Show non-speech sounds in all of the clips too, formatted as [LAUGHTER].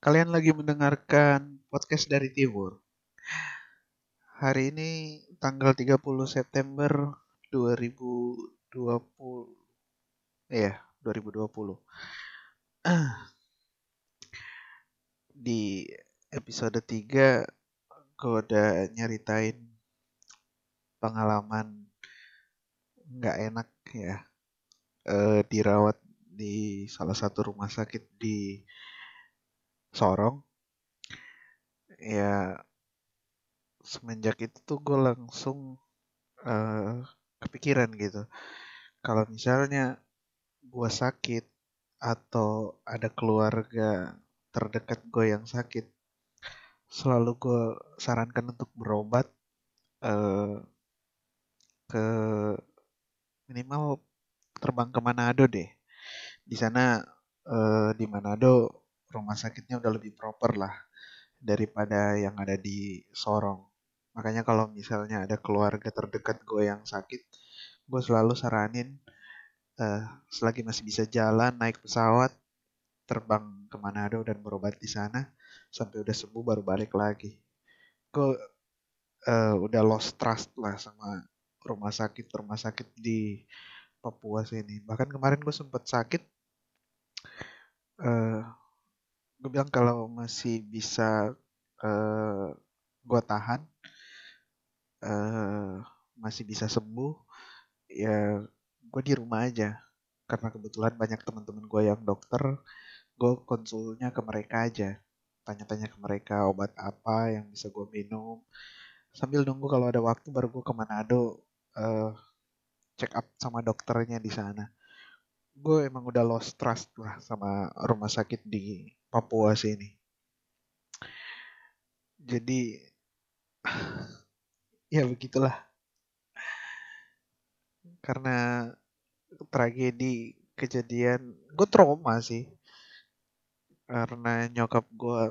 Kalian lagi mendengarkan podcast dari Timur. Hari ini tanggal 30 September 2020. Iya, 2020. [CLEARS THROAT] Di episode 3 gue udah nyeritain pengalaman nggak enak ya eh, dirawat di salah satu rumah sakit di Sorong? Ya semenjak itu tuh gue langsung eh, kepikiran gitu. Kalau misalnya gue sakit atau ada keluarga terdekat gue yang sakit selalu gue sarankan untuk berobat eh, ke minimal terbang ke Manado deh. Di sana eh, di Manado rumah sakitnya udah lebih proper lah daripada yang ada di Sorong. Makanya kalau misalnya ada keluarga terdekat gue yang sakit, gue selalu saranin uh, selagi masih bisa jalan naik pesawat terbang ke Manado dan berobat di sana sampai udah sembuh baru balik lagi. Gue uh, udah lost trust lah sama rumah sakit rumah sakit di Papua sini. Bahkan kemarin gue sempet sakit. Uh, gue bilang kalau masih bisa uh, gue tahan uh, masih bisa sembuh ya gue di rumah aja. Karena kebetulan banyak teman-teman gue yang dokter gue konsulnya ke mereka aja. Tanya-tanya ke mereka obat apa yang bisa gue minum. Sambil nunggu kalau ada waktu baru gue ke Manado uh, check up sama dokternya di sana. Gue emang udah lost trust lah sama rumah sakit di Papua sini. Jadi [SIGHS] ya begitulah. Karena tragedi kejadian gue trauma sih. Karena nyokap gue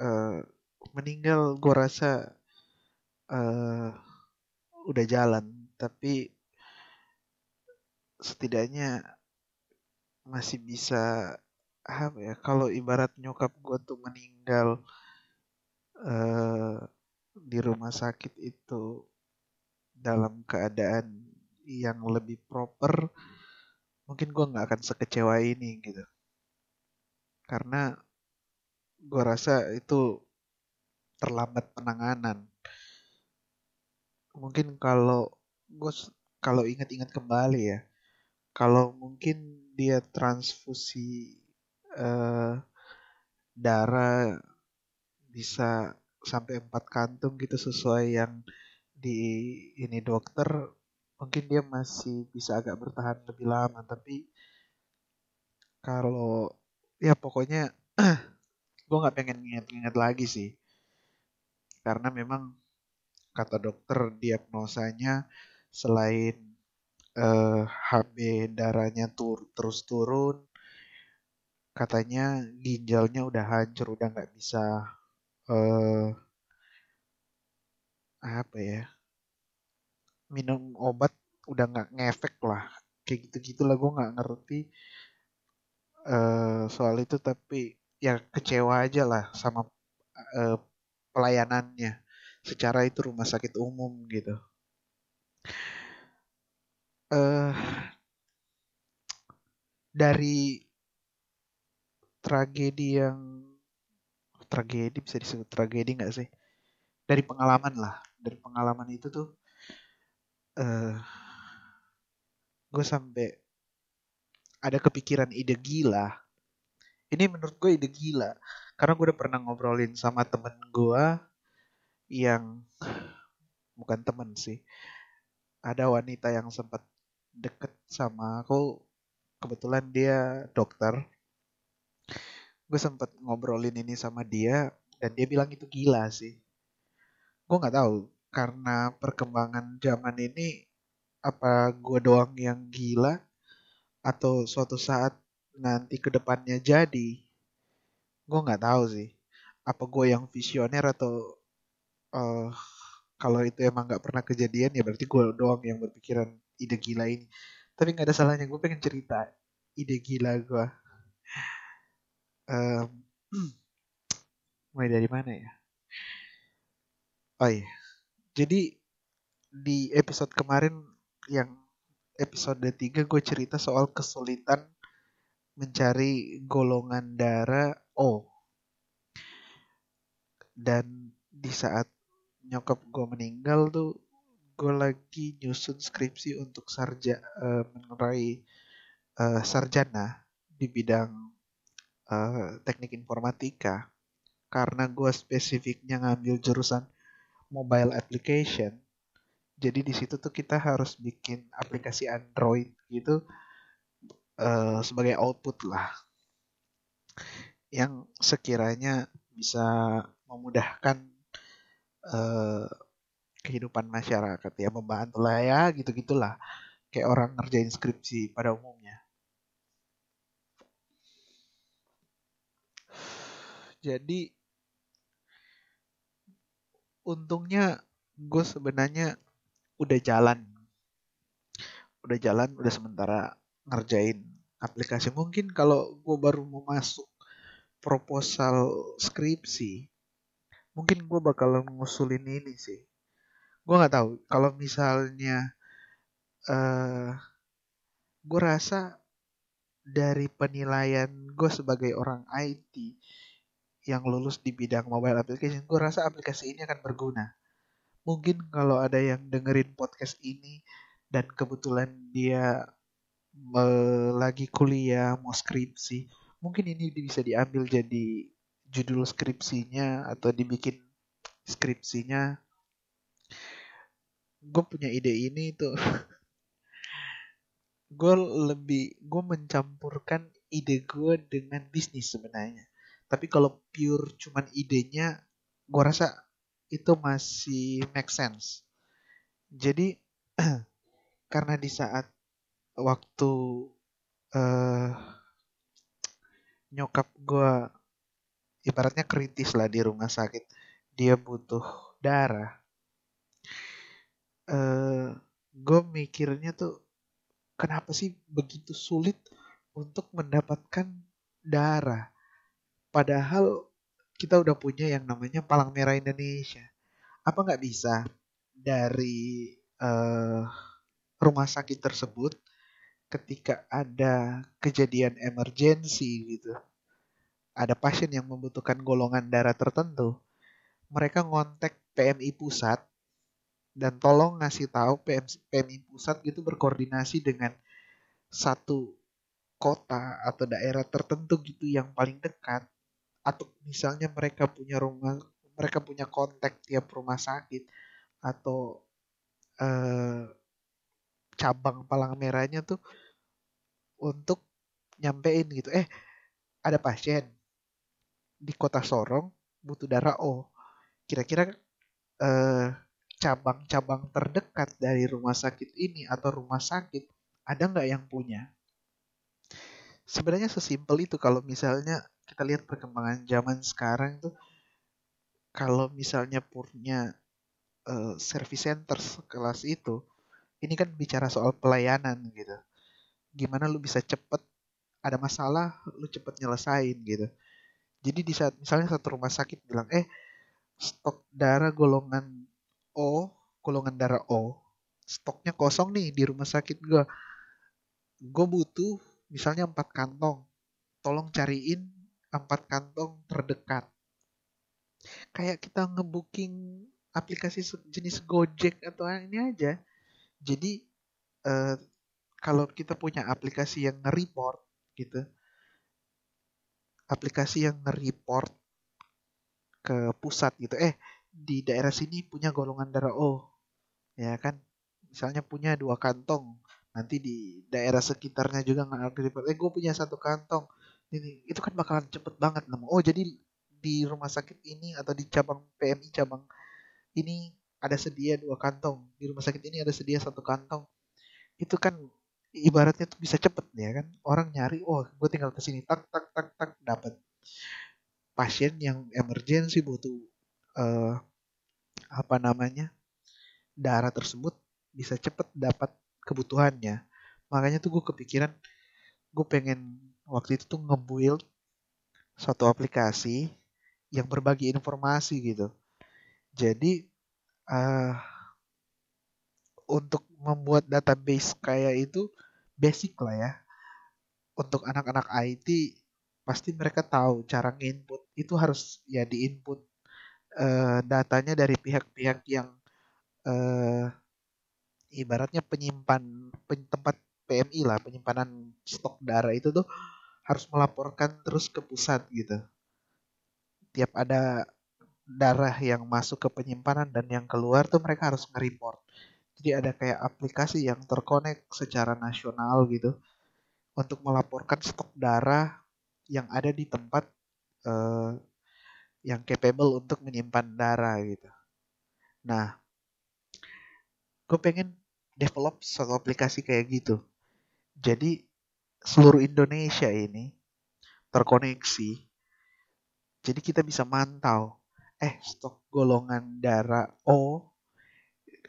uh, meninggal gue rasa uh, udah jalan tapi setidaknya masih bisa apa ya kalau ibarat nyokap gue tuh meninggal uh, di rumah sakit itu dalam keadaan yang lebih proper mungkin gue nggak akan sekecewa ini gitu. Karena gue rasa itu terlambat penanganan. Mungkin kalau gue kalau ingat-ingat kembali ya kalau mungkin dia transfusi uh, darah bisa sampai empat kantung gitu sesuai yang di ini dokter mungkin dia masih bisa agak bertahan lebih lama. Tapi kalau ya pokoknya [CLEARS THROAT] gue nggak pengen inget-inget lagi sih. Karena memang kata dokter diagnosanya selain eh, HB darahnya tur terus turun katanya ginjalnya udah hancur udah nggak bisa uh, apa ya minum obat udah nggak ngefek lah. Kayak gitu gitulah gue nggak ngerti uh, soal itu tapi ya kecewa aja lah sama uh, pelayanannya. Secara itu rumah sakit umum gitu. Uh, dari tragedi yang tragedi bisa disebut tragedi nggak sih? Dari pengalaman lah, dari pengalaman itu tuh uh, eh, gue sampai ada kepikiran ide gila. Ini menurut gue ide gila karena gue udah pernah ngobrolin sama temen gue yang bukan temen sih. Ada wanita yang sempat deket sama aku kebetulan dia dokter gue sempet ngobrolin ini sama dia dan dia bilang itu gila sih. Gue nggak tahu karena perkembangan zaman ini apa gue doang yang gila? Atau suatu saat nanti ke depannya jadi? Gue nggak tahu sih. Apa gue yang visioner atau uh, kalau itu emang nggak pernah kejadian ya berarti gue doang yang berpikiran ide gila ini. Tapi nggak ada salahnya gue pengen cerita ide gila gue um, mulai dari mana ya oh iya jadi di episode kemarin yang episode 3 gue cerita soal kesulitan mencari golongan darah O. Dan di saat nyokap gue meninggal tuh gue lagi nyusun skripsi untuk sarja uh, mengenai uh, sarjana di bidang uh, teknik informatika. Karena gue spesifiknya ngambil jurusan mobile application jadi di situ tuh kita harus bikin aplikasi Android gitu uh, sebagai output lah. Yang sekiranya bisa memudahkan uh, kehidupan masyarakat ya membantu lah ya gitu gitulah kayak orang ngerjain skripsi pada umumnya jadi untungnya gue sebenarnya udah jalan. Udah jalan udah sementara ngerjain aplikasi. Mungkin kalau gue baru mau masuk proposal skripsi mungkin gue bakal ngusulin ini sih. Gue nggak tahu. Kalau misalnya uh, gue rasa dari penilaian gue sebagai orang IT yang lulus di bidang mobile application, gue rasa aplikasi ini akan berguna. Mungkin kalau ada yang dengerin podcast ini dan kebetulan dia lagi kuliah mau skripsi mungkin ini bisa diambil jadi judul skripsinya atau dibikin skripsinya. Gue punya ide ini tuh. [LAUGHS] Gue lebih gue mencampurkan ide gue dengan bisnis sebenarnya tapi kalau pure cuman idenya gue rasa itu masih make sense. Jadi [CLEARS THROAT] karena di saat waktu uh, nyokap gue ibaratnya kritis lah di rumah sakit, dia butuh darah. Uh, eh, gue mikirnya tuh kenapa sih begitu sulit untuk mendapatkan darah? Padahal kita udah punya yang namanya Palang Merah Indonesia. Apa nggak bisa dari uh, rumah sakit tersebut ketika ada kejadian emergensi gitu, ada pasien yang membutuhkan golongan darah tertentu, mereka ngontek PMI pusat dan tolong ngasih tahu PM, PMI pusat gitu berkoordinasi dengan satu kota atau daerah tertentu gitu yang paling dekat atau misalnya mereka punya rumah mereka punya kontak tiap rumah sakit atau eh, cabang palang merahnya tuh untuk nyampein gitu. Eh ada pasien di kota Sorong butuh darah oh kira-kira eh, cabang-cabang terdekat dari rumah sakit ini atau rumah sakit ada nggak yang punya? Sebenarnya sesimpel itu kalau misalnya kita lihat perkembangan zaman sekarang tuh kalau misalnya punya uh, service center kelas itu ini kan bicara soal pelayanan gitu. Gimana lu bisa cepet ada masalah lu cepet nyelesain gitu. Jadi di saat misalnya satu rumah sakit bilang eh stok darah golongan O golongan darah O stoknya kosong nih di rumah sakit gue gue butuh misalnya empat kantong tolong cariin empat kantong terdekat. Kayak kita ngebooking aplikasi jenis Gojek atau ini aja. Jadi uh, kalau kita punya aplikasi yang nge-report gitu, aplikasi yang nge-report ke pusat gitu, eh di daerah sini punya golongan darah O, ya kan? Misalnya punya dua kantong, nanti di daerah sekitarnya juga nggak report, eh gue punya satu kantong, ini itu kan bakalan cepet banget nemu. Oh jadi di rumah sakit ini atau di cabang PMI cabang ini ada sedia dua kantong. Di rumah sakit ini ada sedia satu kantong. Itu kan ibaratnya tuh bisa cepet ya kan? Orang nyari oh gue tinggal ke sini. Tak tak tak tak dapat pasien yang emergensi butuh uh, apa namanya darah tersebut bisa cepet dapat kebutuhannya. Makanya tuh gue kepikiran gue pengen waktu itu tuh nge-build suatu aplikasi yang berbagi informasi gitu. Jadi uh, untuk membuat database kayak itu basic lah ya. Untuk anak-anak IT pasti mereka tahu cara nginput itu harus ya diinput uh, datanya dari pihak-pihak yang uh, ibaratnya penyimpan pen, tempat PMI lah penyimpanan stok darah itu tuh harus melaporkan terus ke pusat gitu. Tiap ada darah yang masuk ke penyimpanan dan yang keluar tuh mereka harus nge-report. Jadi ada kayak aplikasi yang terkonek secara nasional gitu untuk melaporkan stok darah yang ada di tempat uh, yang capable untuk menyimpan darah gitu. Nah, gue pengen develop satu aplikasi kayak gitu. Jadi seluruh Indonesia ini terkoneksi. Jadi kita bisa mantau, eh stok golongan darah O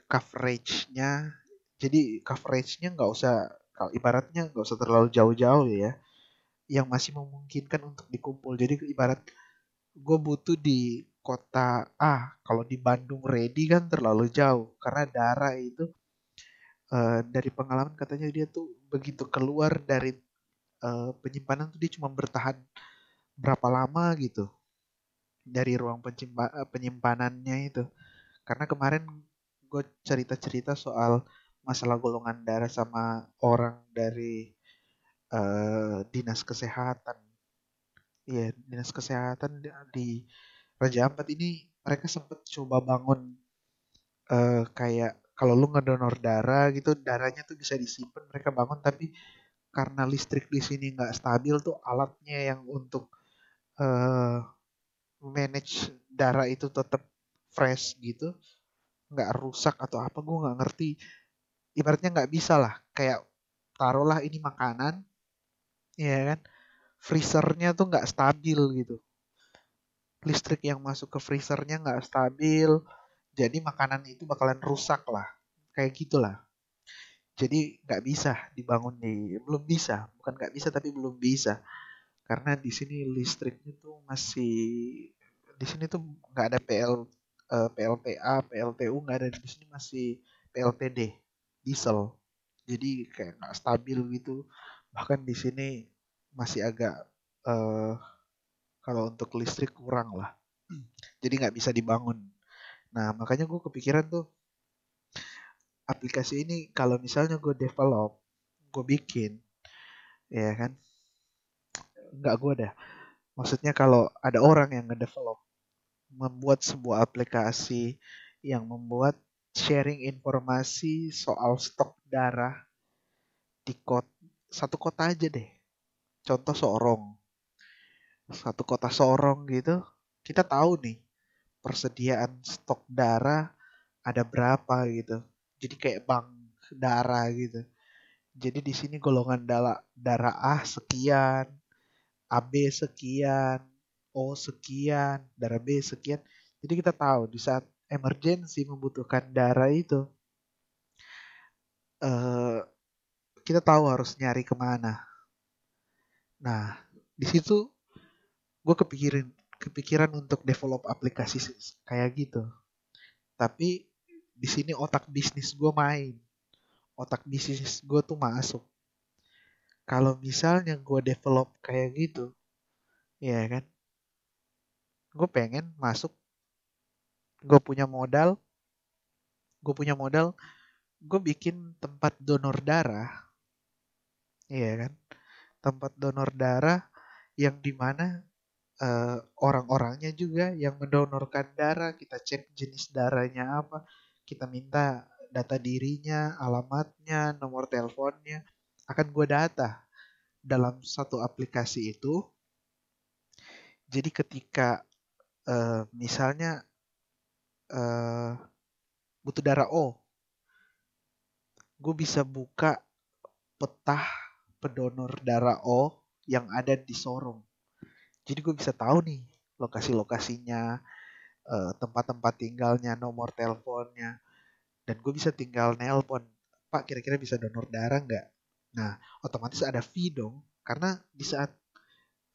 coverage-nya, jadi coverage-nya nggak usah, kalau ibaratnya nggak usah terlalu jauh-jauh ya, yang masih memungkinkan untuk dikumpul. Jadi ibarat gue butuh di kota A, kalau di Bandung ready kan terlalu jauh, karena darah itu uh, dari pengalaman katanya dia tuh begitu keluar dari uh, penyimpanan tuh dia cuma bertahan berapa lama gitu dari ruang eh, penyimpanannya itu. Karena kemarin gue cerita-cerita soal masalah golongan darah sama orang dari uh, dinas kesehatan. Iya, dinas kesehatan di Raja Ampat ini mereka sempat coba bangun uh, kayak kalau lu ngedonor darah gitu darahnya tuh bisa disimpan mereka bangun tapi karena listrik di sini nggak stabil tuh alatnya yang untuk uh, manage darah itu tetap fresh gitu nggak rusak atau apa gue nggak ngerti. Ibaratnya nggak bisa lah kayak taruhlah ini makanan ya kan freezernya tuh nggak stabil gitu. Listrik yang masuk ke freezernya nggak stabil jadi makanan itu bakalan rusak lah kayak gitulah jadi nggak bisa dibangun di belum bisa bukan nggak bisa tapi belum bisa. Karena di sini listriknya tuh masih di sini tuh nggak ada PL eh, PLTA PLTU nggak ada di sini masih PLTD diesel. Jadi kayak nggak stabil gitu. Bahkan di sini masih agak uh, kalau untuk listrik kurang lah. Jadi nggak bisa dibangun. Nah makanya gue kepikiran tuh aplikasi ini kalau misalnya gue develop, gue bikin, ya kan, nggak gue dah. Maksudnya kalau ada orang yang ngedevelop, membuat sebuah aplikasi yang membuat sharing informasi soal stok darah di kota satu kota aja deh. Contoh Sorong. Satu kota Sorong gitu, kita tahu nih persediaan stok darah ada berapa gitu jadi kayak bank darah gitu. Jadi di sini golongan darah darah A sekian, AB sekian, O sekian, darah B sekian. Jadi kita tahu di saat emergensi membutuhkan darah itu, uh, kita tahu harus nyari ke mana. Nah, di situ gue kepikiran kepikiran untuk develop aplikasi kayak gitu. Tapi di sini otak bisnis gue main. Otak bisnis gue tuh masuk. Kalau misalnya gue develop kayak gitu ya kan? Gue pengen masuk. Gue punya modal. Gue punya modal. Gue bikin tempat donor darah. Iya kan? Tempat donor darah yang di mana uh, orang-orangnya juga yang mendonorkan darah. Kita cek jenis darahnya apa kita minta data dirinya, alamatnya, nomor teleponnya, akan gue data dalam satu aplikasi itu. Jadi ketika uh, misalnya uh, butuh darah O, gue bisa buka peta pendonor darah O yang ada di Sorong. Jadi gue bisa tahu nih lokasi-lokasinya, uh, tempat-tempat tinggalnya, nomor teleponnya, dan gue bisa tinggal nelpon, Pak kira-kira bisa donor darah nggak? Nah, otomatis ada fee dong, karena di saat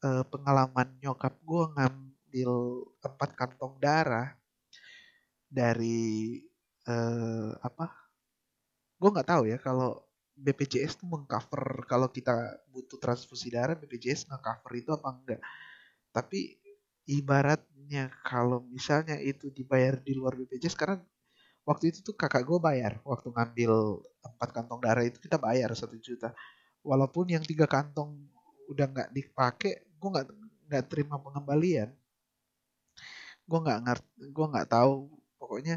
uh, pengalaman nyokap gue ngambil empat kantong darah dari eh, apa? Gue nggak tahu ya kalau BPJS tuh mengcover kalau kita butuh transfusi darah BPJS nge-cover itu apa enggak. Tapi ibaratnya kalau misalnya itu dibayar di luar BPJS karena waktu itu tuh kakak gue bayar. Waktu ngambil empat kantong darah itu kita bayar satu juta. Walaupun yang tiga kantong udah nggak dipakai gue nggak nggak terima pengembalian. Gue nggak ngerti gue nggak tahu. Pokoknya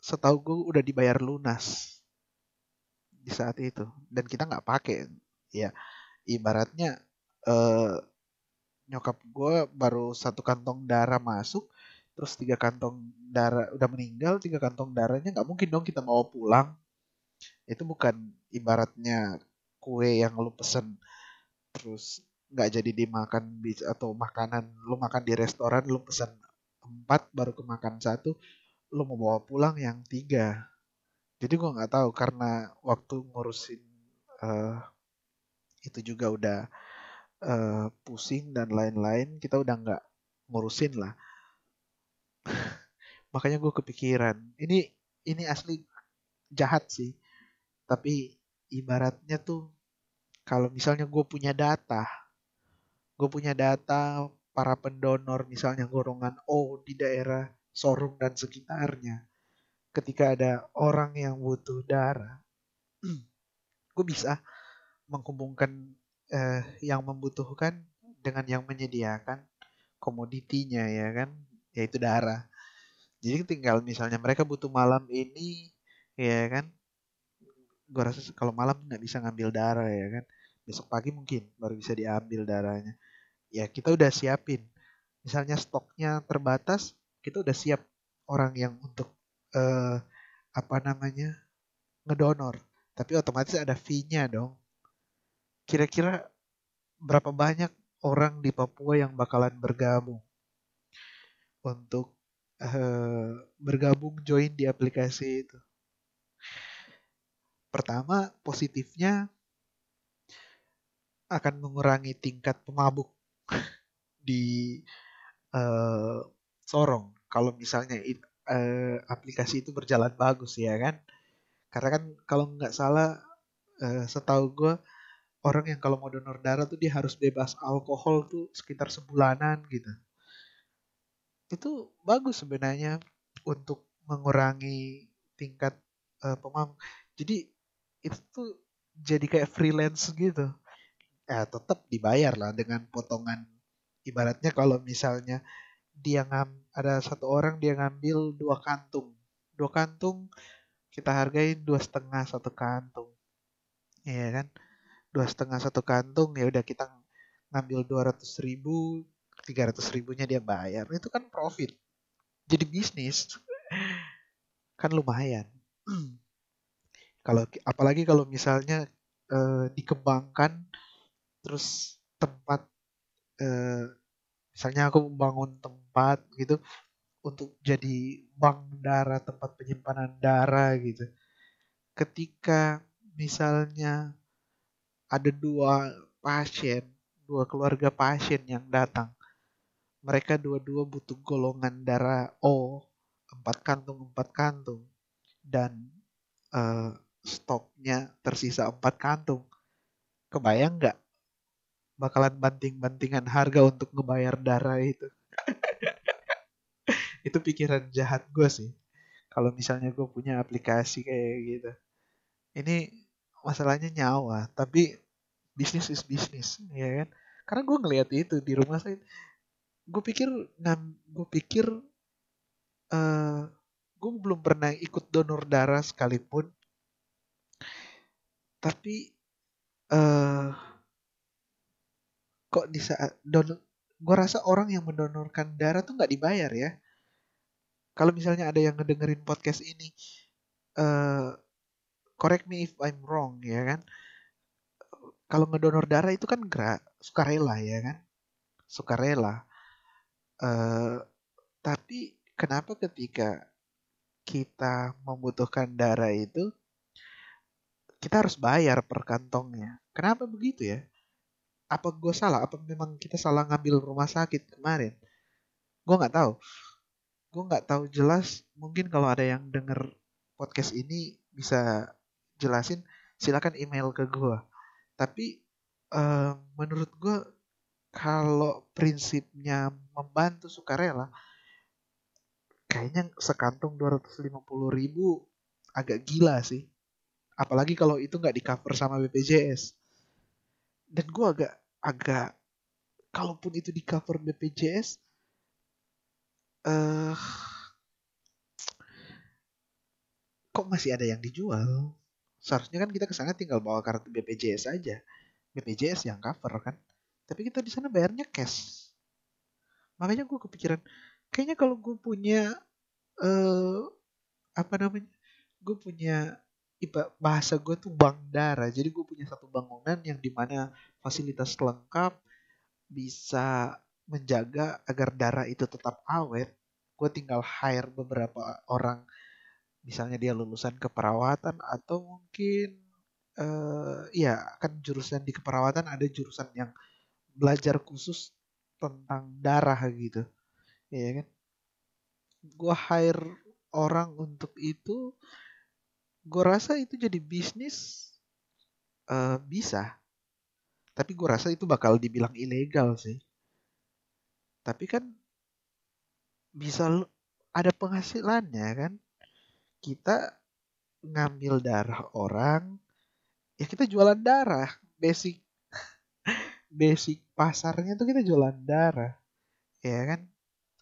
setahu gue udah dibayar lunas di saat itu. Dan kita nggak pakai ya ibaratnya eh, nyokap gue baru satu kantong darah masuk terus tiga kantong darah udah meninggal tiga kantong darahnya nggak mungkin dong kita bawa pulang. Itu bukan ibaratnya kue yang lu pesen terus nggak jadi dimakan atau makanan lu makan di restoran lu pesen empat baru kemakan satu lu mau bawa pulang yang tiga. Jadi gua nggak tahu karena waktu ngurusin uh, itu juga udah uh, pusing dan lain-lain kita udah nggak ngurusin lah. [LAUGHS] Makanya gue kepikiran ini ini asli jahat sih. Tapi ibaratnya tuh kalau misalnya gue punya data gue punya data para pendonor misalnya golongan O di daerah Sorong dan sekitarnya ketika ada orang yang butuh darah [CLEARS THROAT] gue bisa menghubungkan eh, yang membutuhkan dengan yang menyediakan komoditinya ya kan? Yaitu darah. Jadi tinggal misalnya mereka butuh malam ini ya kan? Gue rasa kalau malam nggak bisa ngambil darah ya kan? Besok pagi mungkin baru bisa diambil darahnya. Ya kita udah siapin. Misalnya stoknya terbatas kita udah siap orang yang untuk uh, apa namanya ngedonor. Tapi otomatis ada fee-nya dong kira-kira berapa banyak orang di Papua yang bakalan bergabung untuk uh, bergabung join di aplikasi itu. Pertama, positifnya akan mengurangi tingkat pemabuk [LAUGHS] di uh, Sorong. Kalau misalnya it, uh, aplikasi itu berjalan bagus ya kan. Karena kan kalau nggak salah, uh, setahu gue orang yang kalau mau donor darah tuh dia harus bebas alkohol tuh sekitar sebulanan gitu itu bagus sebenarnya untuk mengurangi tingkat uh, pemam. Jadi itu tuh jadi kayak freelance gitu. Ya tetap dibayar lah dengan potongan. Ibaratnya kalau misalnya dia ngam ada satu orang dia ngambil dua kantung, dua kantung kita hargai dua setengah satu kantung, iya kan? Dua setengah satu kantung ya udah kita ngambil dua ratus ribu 300 ribunya dia bayar. Itu kan profit. Jadi bisnis kan lumayan. [CLEARS THROAT] Kalau apalagi kalau misalnya uh, dikembangkan terus tempat uh, misalnya aku membangun tempat gitu untuk jadi bank darah tempat penyimpanan darah gitu. Ketika misalnya ada dua pasien dua keluarga pasien yang datang. Mereka dua-dua butuh golongan darah O empat kantung empat kantung dan uh, stoknya tersisa empat kantung. Kebayang nggak bakalan banting-bantingan harga untuk ngebayar darah itu? [LAUGHS] Itu pikiran jahat gue sih. Kalau misalnya gue punya aplikasi kayak gitu. Ini masalahnya nyawa tapi bisnis is bisnis ya kan? Karena gue ngeliat itu di rumah saya gue pikir gue pikir uh, eh, gue belum pernah ikut donor darah sekalipun. Tapi uh, kok di saat donor gue rasa orang yang mendonorkan darah tuh nggak dibayar ya. Kalau misalnya ada yang ngedengerin podcast ini uh, correct me if I'm wrong ya kan kalau ngedonor darah itu kan gerak sukarela ya kan sukarela Uh, tapi kenapa ketika kita membutuhkan darah itu kita harus bayar per kantongnya? Kenapa begitu ya? Apa gue salah? Apa memang kita salah ngambil rumah sakit kemarin? gue nggak tahu gue nggak tahu jelas mungkin kalau ada yang denger podcast ini bisa jelasin silakan email ke gue tapi uh, menurut gue kalau prinsipnya membantu sukarela kayaknya sekantung 250 ribu agak gila sih. Apalagi kalau itu nggak di cover sama BPJS dan gue agak agak kalaupun itu di cover BPJS uh, kok masih ada yang dijual seharusnya kan kita ke sana tinggal bawa kartu BPJS aja. BPJS yang cover kan. Tapi kita di sana bayarnya cash. Makanya gue kepikiran kayaknya kalau gue punya uh, apa namanya gue punya iba bahasa gue tuh bank darah jadi gue punya satu bangunan yang di mana fasilitas lengkap bisa menjaga agar darah itu tetap awet. Gue tinggal hire beberapa orang misalnya dia lulusan keperawatan atau mungkin uh, ya kan jurusan di keperawatan ada jurusan yang belajar khusus tentang darah gitu. Ya kan? Gue hire orang untuk itu gue rasa itu jadi bisnis uh, bisa. Tapi gue rasa itu bakal dibilang ilegal sih. Tapi kan bisa ada penghasilannya kan kita ngambil darah orang ya kita jualan darah. Basic basic pasarnya tuh kita jualan darah ya kan?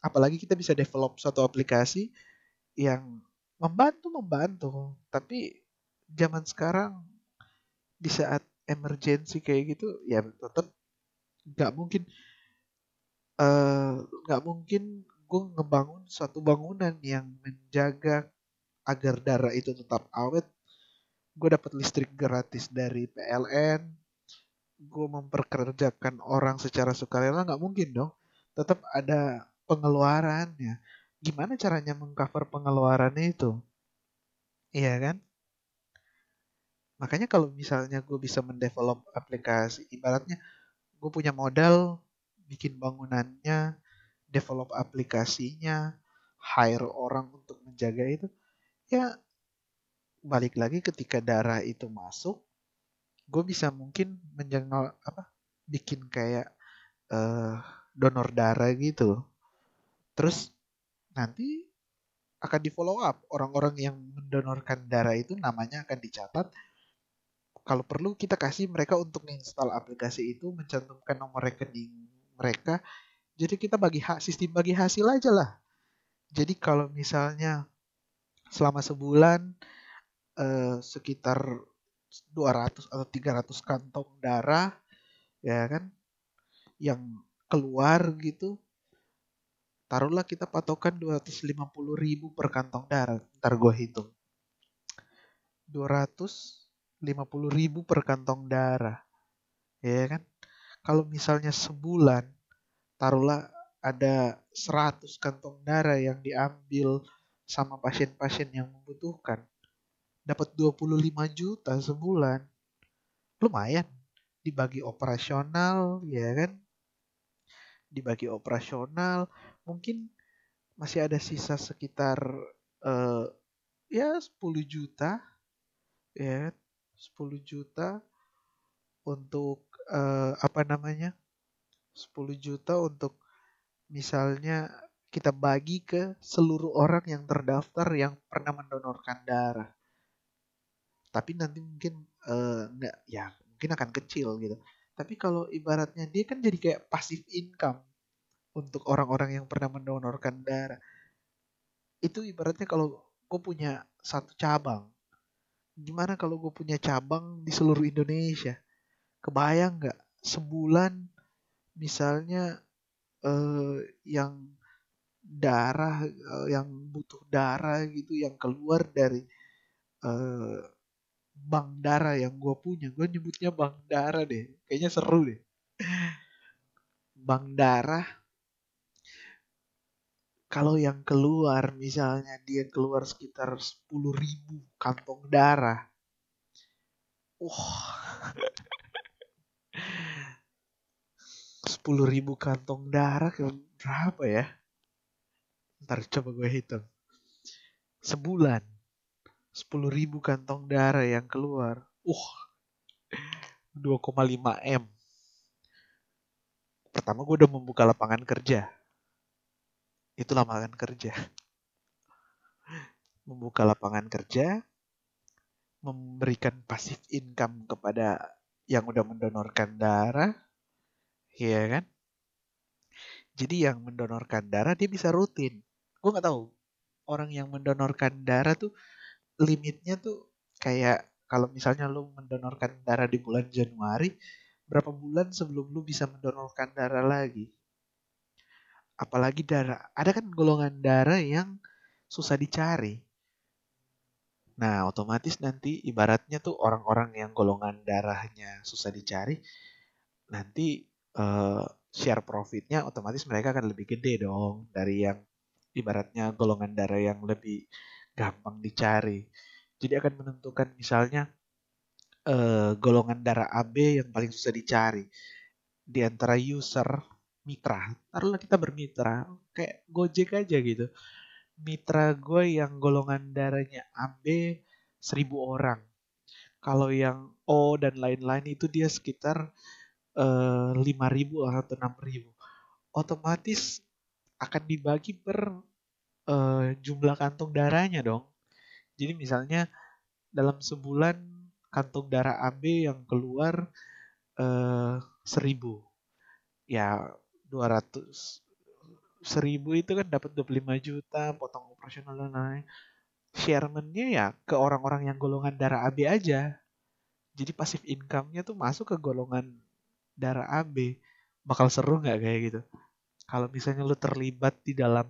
Apalagi kita bisa develop suatu aplikasi yang membantu membantu. Tapi zaman sekarang di saat emergency kayak gitu ya tetap nggak mungkin eh, nggak uh, mungkin gue ngebangun suatu bangunan yang menjaga agar darah itu tetap awet gue dapat listrik gratis dari PLN gue memperkerjakan orang secara sukarela nggak mungkin dong tetap ada pengeluarannya gimana caranya mengcover pengeluarannya itu? Iya kan? Makanya kalau misalnya gue bisa mendevelop aplikasi, ibaratnya gue punya modal bikin bangunannya, develop aplikasinya, hire orang untuk menjaga itu, ya balik lagi ketika darah itu masuk, gue bisa mungkin menjengol apa, bikin kayak uh, donor darah gitu. Terus nanti akan di follow up. Orang-orang yang mendonorkan darah itu namanya akan dicatat. Kalau perlu kita kasih mereka untuk install aplikasi itu mencantumkan nomor rekening mereka. Jadi kita bagi hak sistem bagi hasil aja lah. Jadi kalau misalnya selama sebulan eh, sekitar 200 atau 300 kantong darah ya kan yang keluar gitu taruhlah kita patokan 250 ribu per kantong darah ntar gue hitung. 250 ribu per kantong darah ya kan. Kalau misalnya sebulan taruhlah ada 100 kantong darah yang diambil sama pasien-pasien yang membutuhkan. Dapat 25 juta sebulan. Lumayan. Dibagi operasional ya kan? Dibagi operasional mungkin masih ada sisa sekitar uh, ya 10 juta ya 10 juta untuk uh, apa namanya? 10 juta untuk misalnya kita bagi ke seluruh orang yang terdaftar yang pernah mendonorkan darah tapi nanti mungkin uh, ya mungkin akan kecil gitu tapi kalau ibaratnya dia kan jadi kayak pasif income untuk orang-orang yang pernah mendonorkan darah. Itu ibaratnya kalau gue punya satu cabang. Gimana kalau gue punya cabang di seluruh Indonesia? Kebayang nggak sebulan misalnya eh, yang darah eh, yang butuh darah gitu yang keluar dari eh, bank darah yang gue punya gue nyebutnya bank darah deh kayaknya seru deh bank darah kalau yang keluar misalnya dia keluar sekitar 10 ribu kantong darah. Wah. [LAUGHS] 10 ribu kantong darah berapa ya? Ntar coba gue hitung. Sebulan 10 ribu kantong darah yang keluar. Uh 2,5 M. Pertama gue udah membuka lapangan kerja. Itu lapangan kerja. Membuka lapangan kerja memberikan pasif income kepada yang udah mendonorkan darah Iya kan? Jadi yang mendonorkan darah dia bisa rutin. Gue nggak tahu orang yang mendonorkan darah tuh limitnya tuh kayak kalau misalnya lu mendonorkan darah di bulan Januari, berapa bulan sebelum lu bisa mendonorkan darah lagi? Apalagi darah, ada kan golongan darah yang susah dicari. Nah, otomatis nanti ibaratnya tuh orang-orang yang golongan darahnya susah dicari, nanti uh, share profitnya otomatis mereka akan lebih gede dong dari yang ibaratnya golongan darah yang lebih gampang dicari. Jadi akan menentukan misalnya uh, golongan darah AB yang paling susah dicari di antara user mitra. Taruhlah kita bermitra kayak Gojek aja gitu. Mitra gue yang golongan darahnya AB 1000 orang. Kalau yang O dan lain-lain itu dia sekitar Eh, lima ribu atau enam ribu otomatis akan dibagi per uh, jumlah kantong darahnya dong. Jadi misalnya dalam sebulan kantong darah AB yang keluar uh, seribu. Ya 200 seribu itu kan dapat 25 juta potong operasional dan lain sharementnya ya ke orang-orang yang golongan darah AB aja. Jadi pasif income-nya tuh masuk ke golongan darah AB bakal seru nggak kayak gitu kalau misalnya lu terlibat di dalam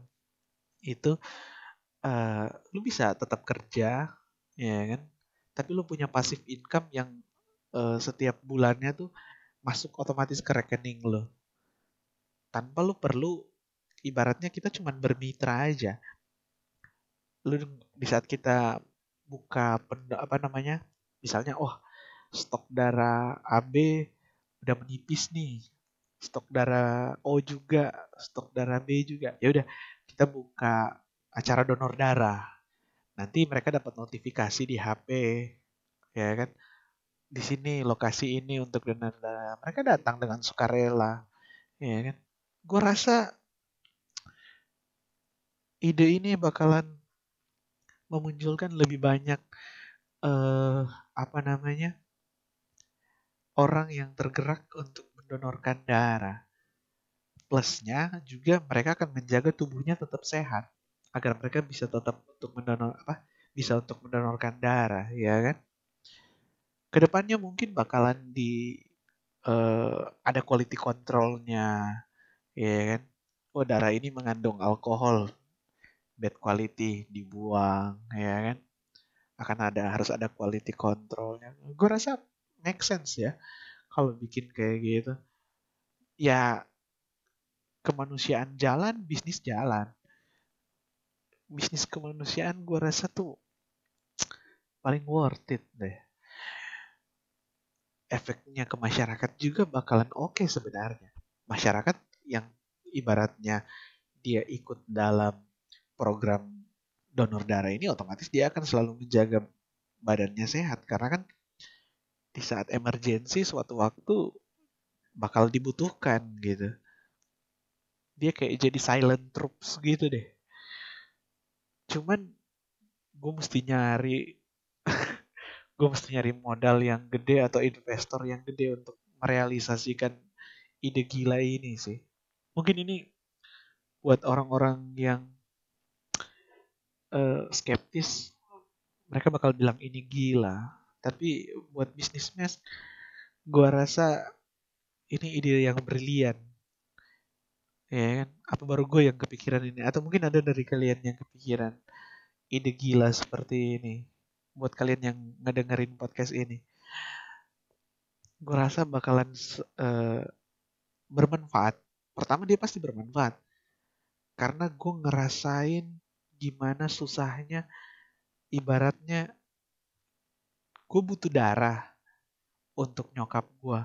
itu uh, lu bisa tetap kerja ya kan? Tapi lu punya pasif income yang uh, setiap bulannya tuh masuk otomatis ke rekening lo tanpa lu perlu ibaratnya kita cuma bermitra aja. Lu di saat kita buka apa namanya? Misalnya oh stok darah AB udah menipis nih stok darah O juga stok darah B juga. Ya udah kita buka acara donor darah. Nanti mereka dapat notifikasi di HP ya kan? Di sini lokasi ini untuk donor darah. Mereka datang dengan sukarela ya kan? Gue rasa ide ini bakalan memunculkan lebih banyak uh, apa namanya orang yang tergerak untuk mendonorkan darah. Plusnya juga mereka akan menjaga tubuhnya tetap sehat agar mereka bisa tetap untuk mendonor apa bisa untuk mendonorkan darah ya kan. Ke depannya mungkin bakalan di uh, ada quality controlnya ya kan. Oh darah ini mengandung alkohol bad quality dibuang ya kan akan ada harus ada quality controlnya gue rasa make sense ya kalau bikin kayak gitu. Ya kemanusiaan jalan, bisnis jalan. Bisnis kemanusiaan gue rasa tuh paling worth it deh. Efeknya ke masyarakat juga bakalan oke okay sebenarnya. Masyarakat yang ibaratnya dia ikut dalam program donor darah ini otomatis dia akan selalu menjaga badannya sehat karena kan di saat emergensi suatu waktu bakal dibutuhkan gitu. Dia kayak jadi silent troops gitu deh. Cuman gue mesti nyari [LAUGHS] gue mesti nyari modal yang gede atau investor yang gede untuk merealisasikan ide gila ini sih. Mungkin ini buat orang-orang yang uh, skeptis, mereka bakal bilang ini gila tapi buat bisnismen gue rasa ini ide yang brilian. Ya kan? Apa baru gue yang kepikiran ini? Atau mungkin ada dari kalian yang kepikiran ide gila seperti ini? Buat kalian yang ngedengerin podcast ini. Gue rasa bakalan uh, bermanfaat. Pertama dia pasti bermanfaat. Karena gue ngerasain gimana susahnya ibaratnya gue butuh darah untuk nyokap gue.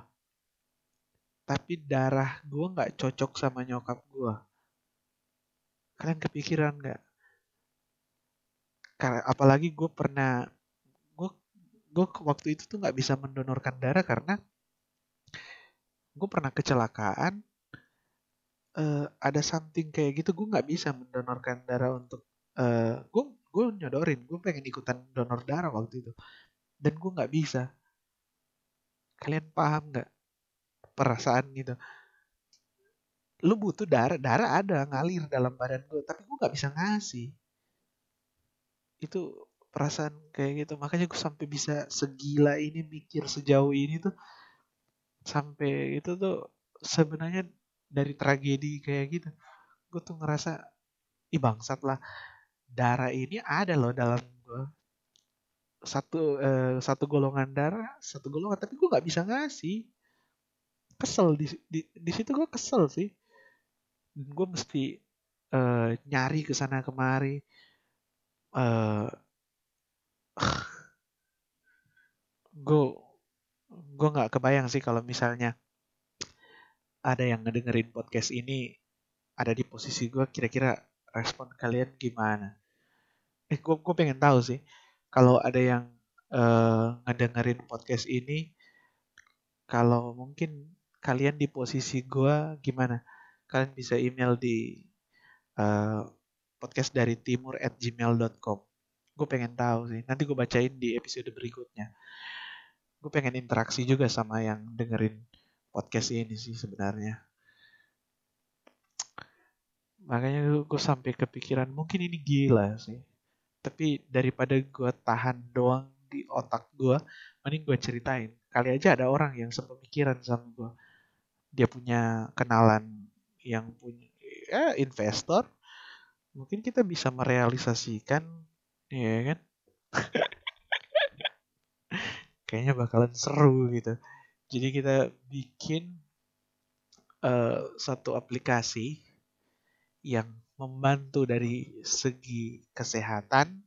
Tapi darah gue gak cocok sama nyokap gue. kalian kepikiran nggak karena apalagi gue pernah gue gue waktu itu tuh nggak bisa mendonorkan darah karena gue pernah kecelakaan uh, ada something kayak gitu gue nggak bisa mendonorkan darah untuk uh, gue gue nyodorin gue pengen ikutan donor darah waktu itu dan gue nggak bisa. Kalian paham nggak perasaan gitu? Lu butuh darah darah ada ngalir dalam badan gue tapi gue nggak bisa ngasih. Itu perasaan kayak gitu. Makanya gue sampai bisa segila ini mikir sejauh ini tuh sampai itu tuh sebenarnya dari tragedi kayak gitu gue tuh ngerasa ih bangsat lah. Darah ini ada loh dalam gue satu eh, satu golongan darah satu golongan tapi gue nggak bisa ngasih. Kesel di di, di situ gue kesel sih. Gue mesti eh, nyari ke sana kemari. Eh [SIGHS] gue gue nggak kebayang sih kalau misalnya ada yang ngedengerin podcast ini ada di posisi gue kira-kira respon kalian gimana? Eh gue gue pengen tahu sih kalau ada yang uh, ngedengerin podcast ini kalau mungkin kalian di posisi gue gimana? Kalian bisa email di uh, podcast dari timur at gmail.com gue pengen tahu sih nanti gue bacain di episode berikutnya. Gue pengen interaksi juga sama yang dengerin podcast ini sih sebenarnya. Makanya gue sampai kepikiran mungkin ini gila sih tapi daripada gue tahan doang di otak gue mending gue ceritain. Kali aja ada orang yang sepemikiran sama gue dia punya kenalan yang punya ya, investor. Mungkin kita bisa merealisasikan ya kan? [LAUGHS] Kayaknya bakalan seru gitu. Jadi kita bikin uh, satu aplikasi yang membantu dari segi kesehatan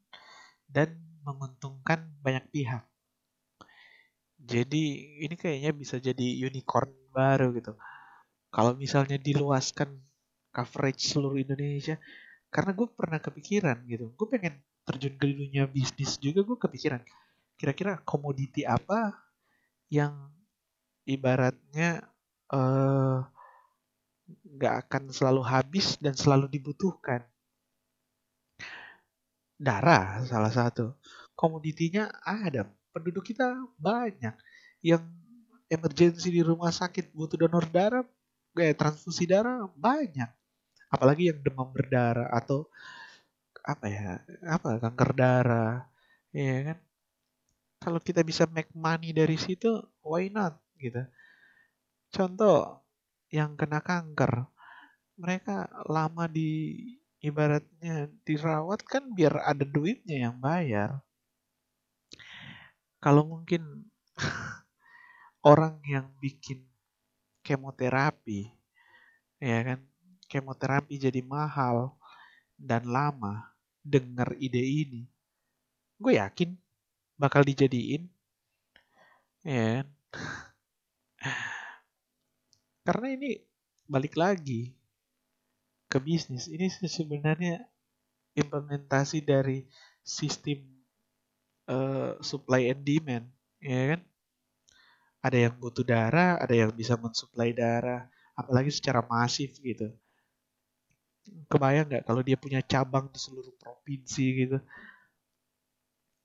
dan menguntungkan banyak pihak. Jadi ini kayaknya bisa jadi unicorn baru gitu. Kalau misalnya diluaskan coverage seluruh Indonesia, karena gue pernah kepikiran gitu, gue pengen terjun ke dunia bisnis juga gue kepikiran kira-kira komoditi apa yang ibaratnya eh, nggak akan selalu habis dan selalu dibutuhkan. Darah salah satu. Komoditinya ada. Penduduk kita banyak. Yang emergensi di rumah sakit butuh donor darah, kayak transfusi darah banyak. Apalagi yang demam berdarah atau apa ya, apa kanker darah, ya kan? kalau kita bisa make money dari situ, why not gitu. Contoh yang kena kanker, mereka lama di ibaratnya dirawat kan biar ada duitnya yang bayar. Kalau mungkin [LAUGHS] orang yang bikin kemoterapi, ya kan, kemoterapi jadi mahal dan lama, dengar ide ini, gue yakin bakal dijadiin ya kan? [LAUGHS] karena ini balik lagi ke bisnis. Ini sebenarnya implementasi dari sistem uh, supply and demand ya kan? Ada yang butuh darah ada yang bisa mensuplai darah apalagi secara masif gitu. Kebayang nggak kalau dia punya cabang di seluruh provinsi gitu?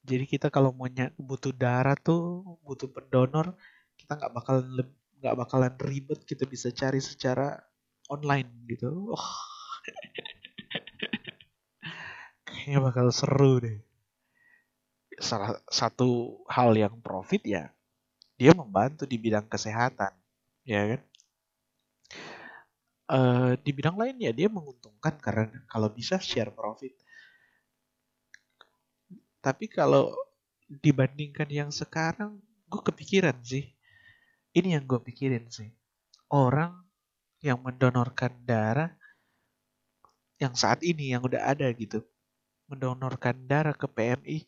Jadi kita kalau mau butuh darah tuh butuh pendonor kita nggak bakalan nggak bakalan ribet kita bisa cari secara online gitu oh. [LAUGHS] kayaknya bakal seru deh salah satu hal yang profit ya dia membantu di bidang kesehatan ya kan uh, di bidang lain ya dia menguntungkan karena kalau bisa share profit tapi kalau dibandingkan yang sekarang, gue kepikiran sih. Ini yang gue pikirin sih. Orang yang mendonorkan darah yang saat ini yang udah ada gitu. Mendonorkan darah ke PMI.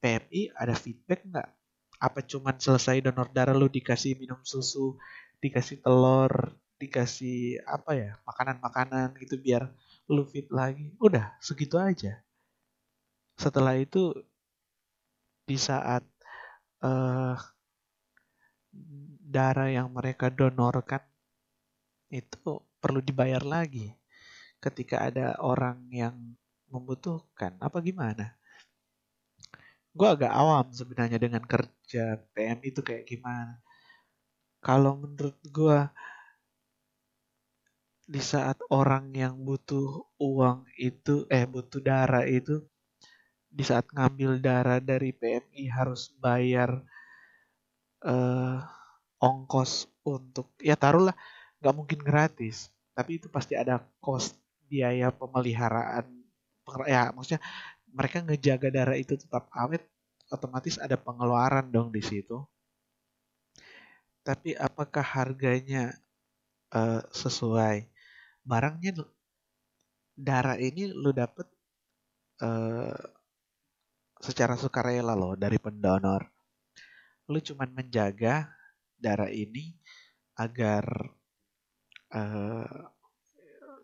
PMI ada feedback nggak? Apa cuman selesai donor darah lu dikasih minum susu, dikasih telur, dikasih apa ya makanan-makanan gitu biar lu fit lagi udah segitu aja setelah itu di saat uh, darah yang mereka donorkan itu perlu dibayar lagi ketika ada orang yang membutuhkan. Apa gimana? Gue agak awam sebenarnya dengan kerja PM itu kayak gimana. Kalau menurut gue di saat orang yang butuh uang itu eh butuh darah itu di saat ngambil darah dari PMI harus bayar uh, ongkos untuk ya taruhlah nggak mungkin gratis. Tapi itu pasti ada cost biaya pemeliharaan ya maksudnya mereka ngejaga darah itu tetap awet otomatis ada pengeluaran dong di situ. Tapi apakah harganya uh, sesuai? Barangnya darah ini lu dapet uh, secara sukarela loh dari pendonor. Lu cuman menjaga darah ini agar uh,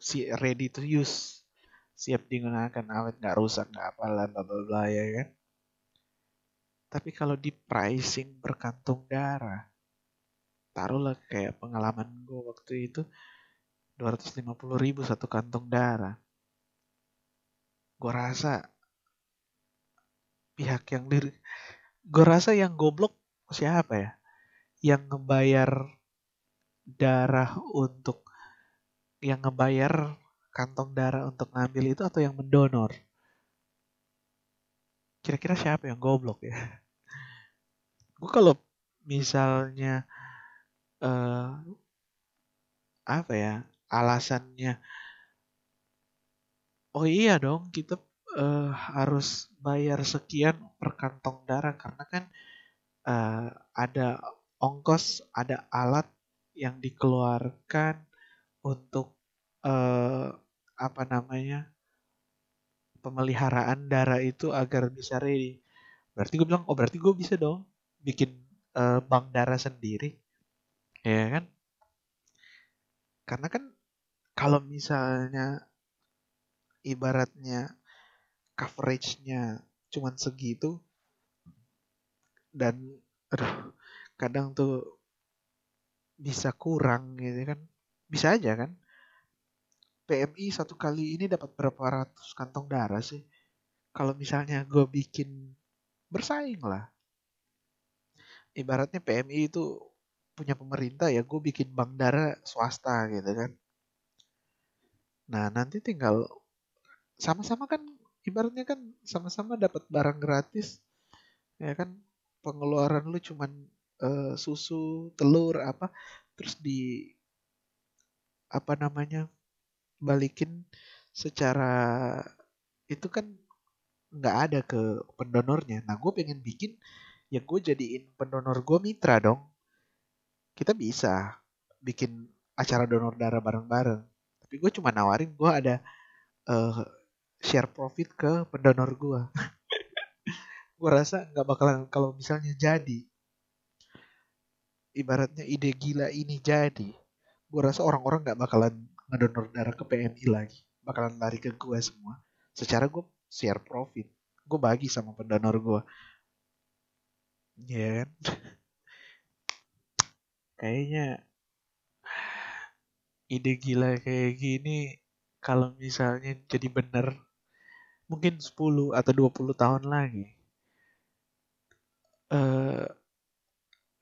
si ready to use siap digunakan awet nggak rusak nggak apalah bla bla bla ya kan? Tapi kalau di pricing berkantung darah taruhlah kayak pengalaman gue waktu itu 250 ribu satu kantong darah. Gue rasa pihak yang diri gue rasa yang goblok siapa ya yang ngebayar darah untuk yang ngebayar kantong darah untuk ngambil itu atau yang mendonor? Kira-kira siapa yang goblok ya? Gue kalau misalnya uh, apa ya alasannya oh iya dong kita uh, harus bayar sekian per kantong darah karena kan uh, ada ongkos, ada alat yang dikeluarkan untuk uh, apa namanya pemeliharaan darah itu agar bisa ready. Berarti gue bilang, oh berarti gue bisa dong bikin uh, bank darah sendiri, ya kan? Karena kan kalau misalnya ibaratnya coveragenya cuman segitu, dan aduh kadang tuh bisa kurang gitu kan. Bisa aja kan. PMI satu kali ini dapat berapa ratus kantong darah sih? Kalau misalnya gue bikin bersaing lah. Ibaratnya PMI itu punya pemerintah ya gue bikin bank darah swasta gitu kan. Nah nanti tinggal sama-sama kan ibaratnya kan sama-sama dapat barang gratis ya kan. Pengeluaran lu cuman uh, susu, telur apa terus di apa namanya balikin secara itu kan nggak ada ke pendonornya. Nah gue pengen bikin ya gue jadiin pendonor gue mitra dong. Kita bisa bikin acara donor darah bareng-bareng. Tapi gue cuma nawarin gue ada uh, share profit ke pendonor gue. [LAUGHS] gue rasa nggak bakalan kalau misalnya jadi ibaratnya ide gila ini jadi gue rasa orang-orang nggak bakalan ngedonor darah ke PMI lagi bakalan lari ke gue semua. Secara gue share profit gue bagi sama pendonor gue ya kan? [LAUGHS] Kayaknya ide gila kayak gini kalau misalnya jadi bener mungkin 10 atau 20 tahun lagi uh,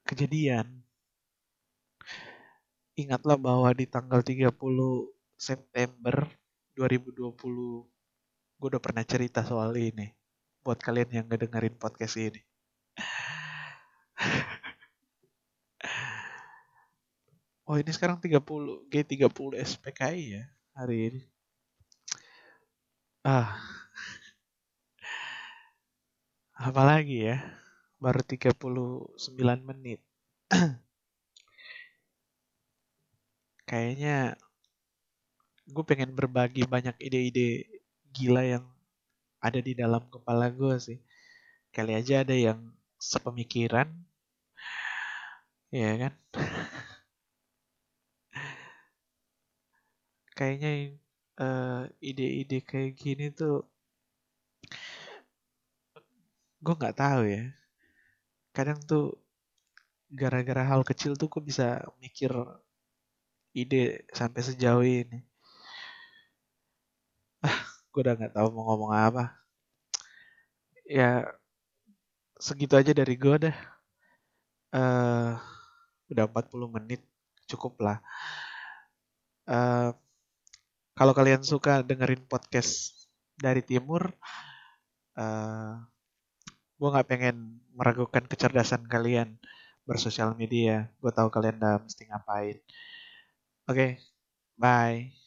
kejadian. Ingatlah bahwa di tanggal 30 September 2020 gue udah pernah cerita soal ini buat kalian yang ngedengerin podcast ini. [LAUGHS] Oh ini sekarang 30 G30 SPKI ya hari ini. Ah. [LAUGHS] Apalagi ya? Baru 39 menit. [CLEARS THROAT] Kayaknya gue pengen berbagi banyak ide-ide gila yang ada di dalam kepala gue sih. Kali aja ada yang sepemikiran. Ya kan? [LAUGHS] Kayaknya eh, ide-ide kayak gini tuh gue nggak tahu ya kadang tuh gara-gara hal kecil tuh gue bisa mikir ide sampai sejauh ini. Ah gue udah nggak tahu mau ngomong apa. Ya segitu aja dari gue dah. Eh udah 40 menit cukup lah. Eh, kalau kalian suka dengerin podcast dari timur eh gue nggak pengen meragukan kecerdasan kalian bersosial media. Gue tahu kalian udah mesti ngapain. Oke bye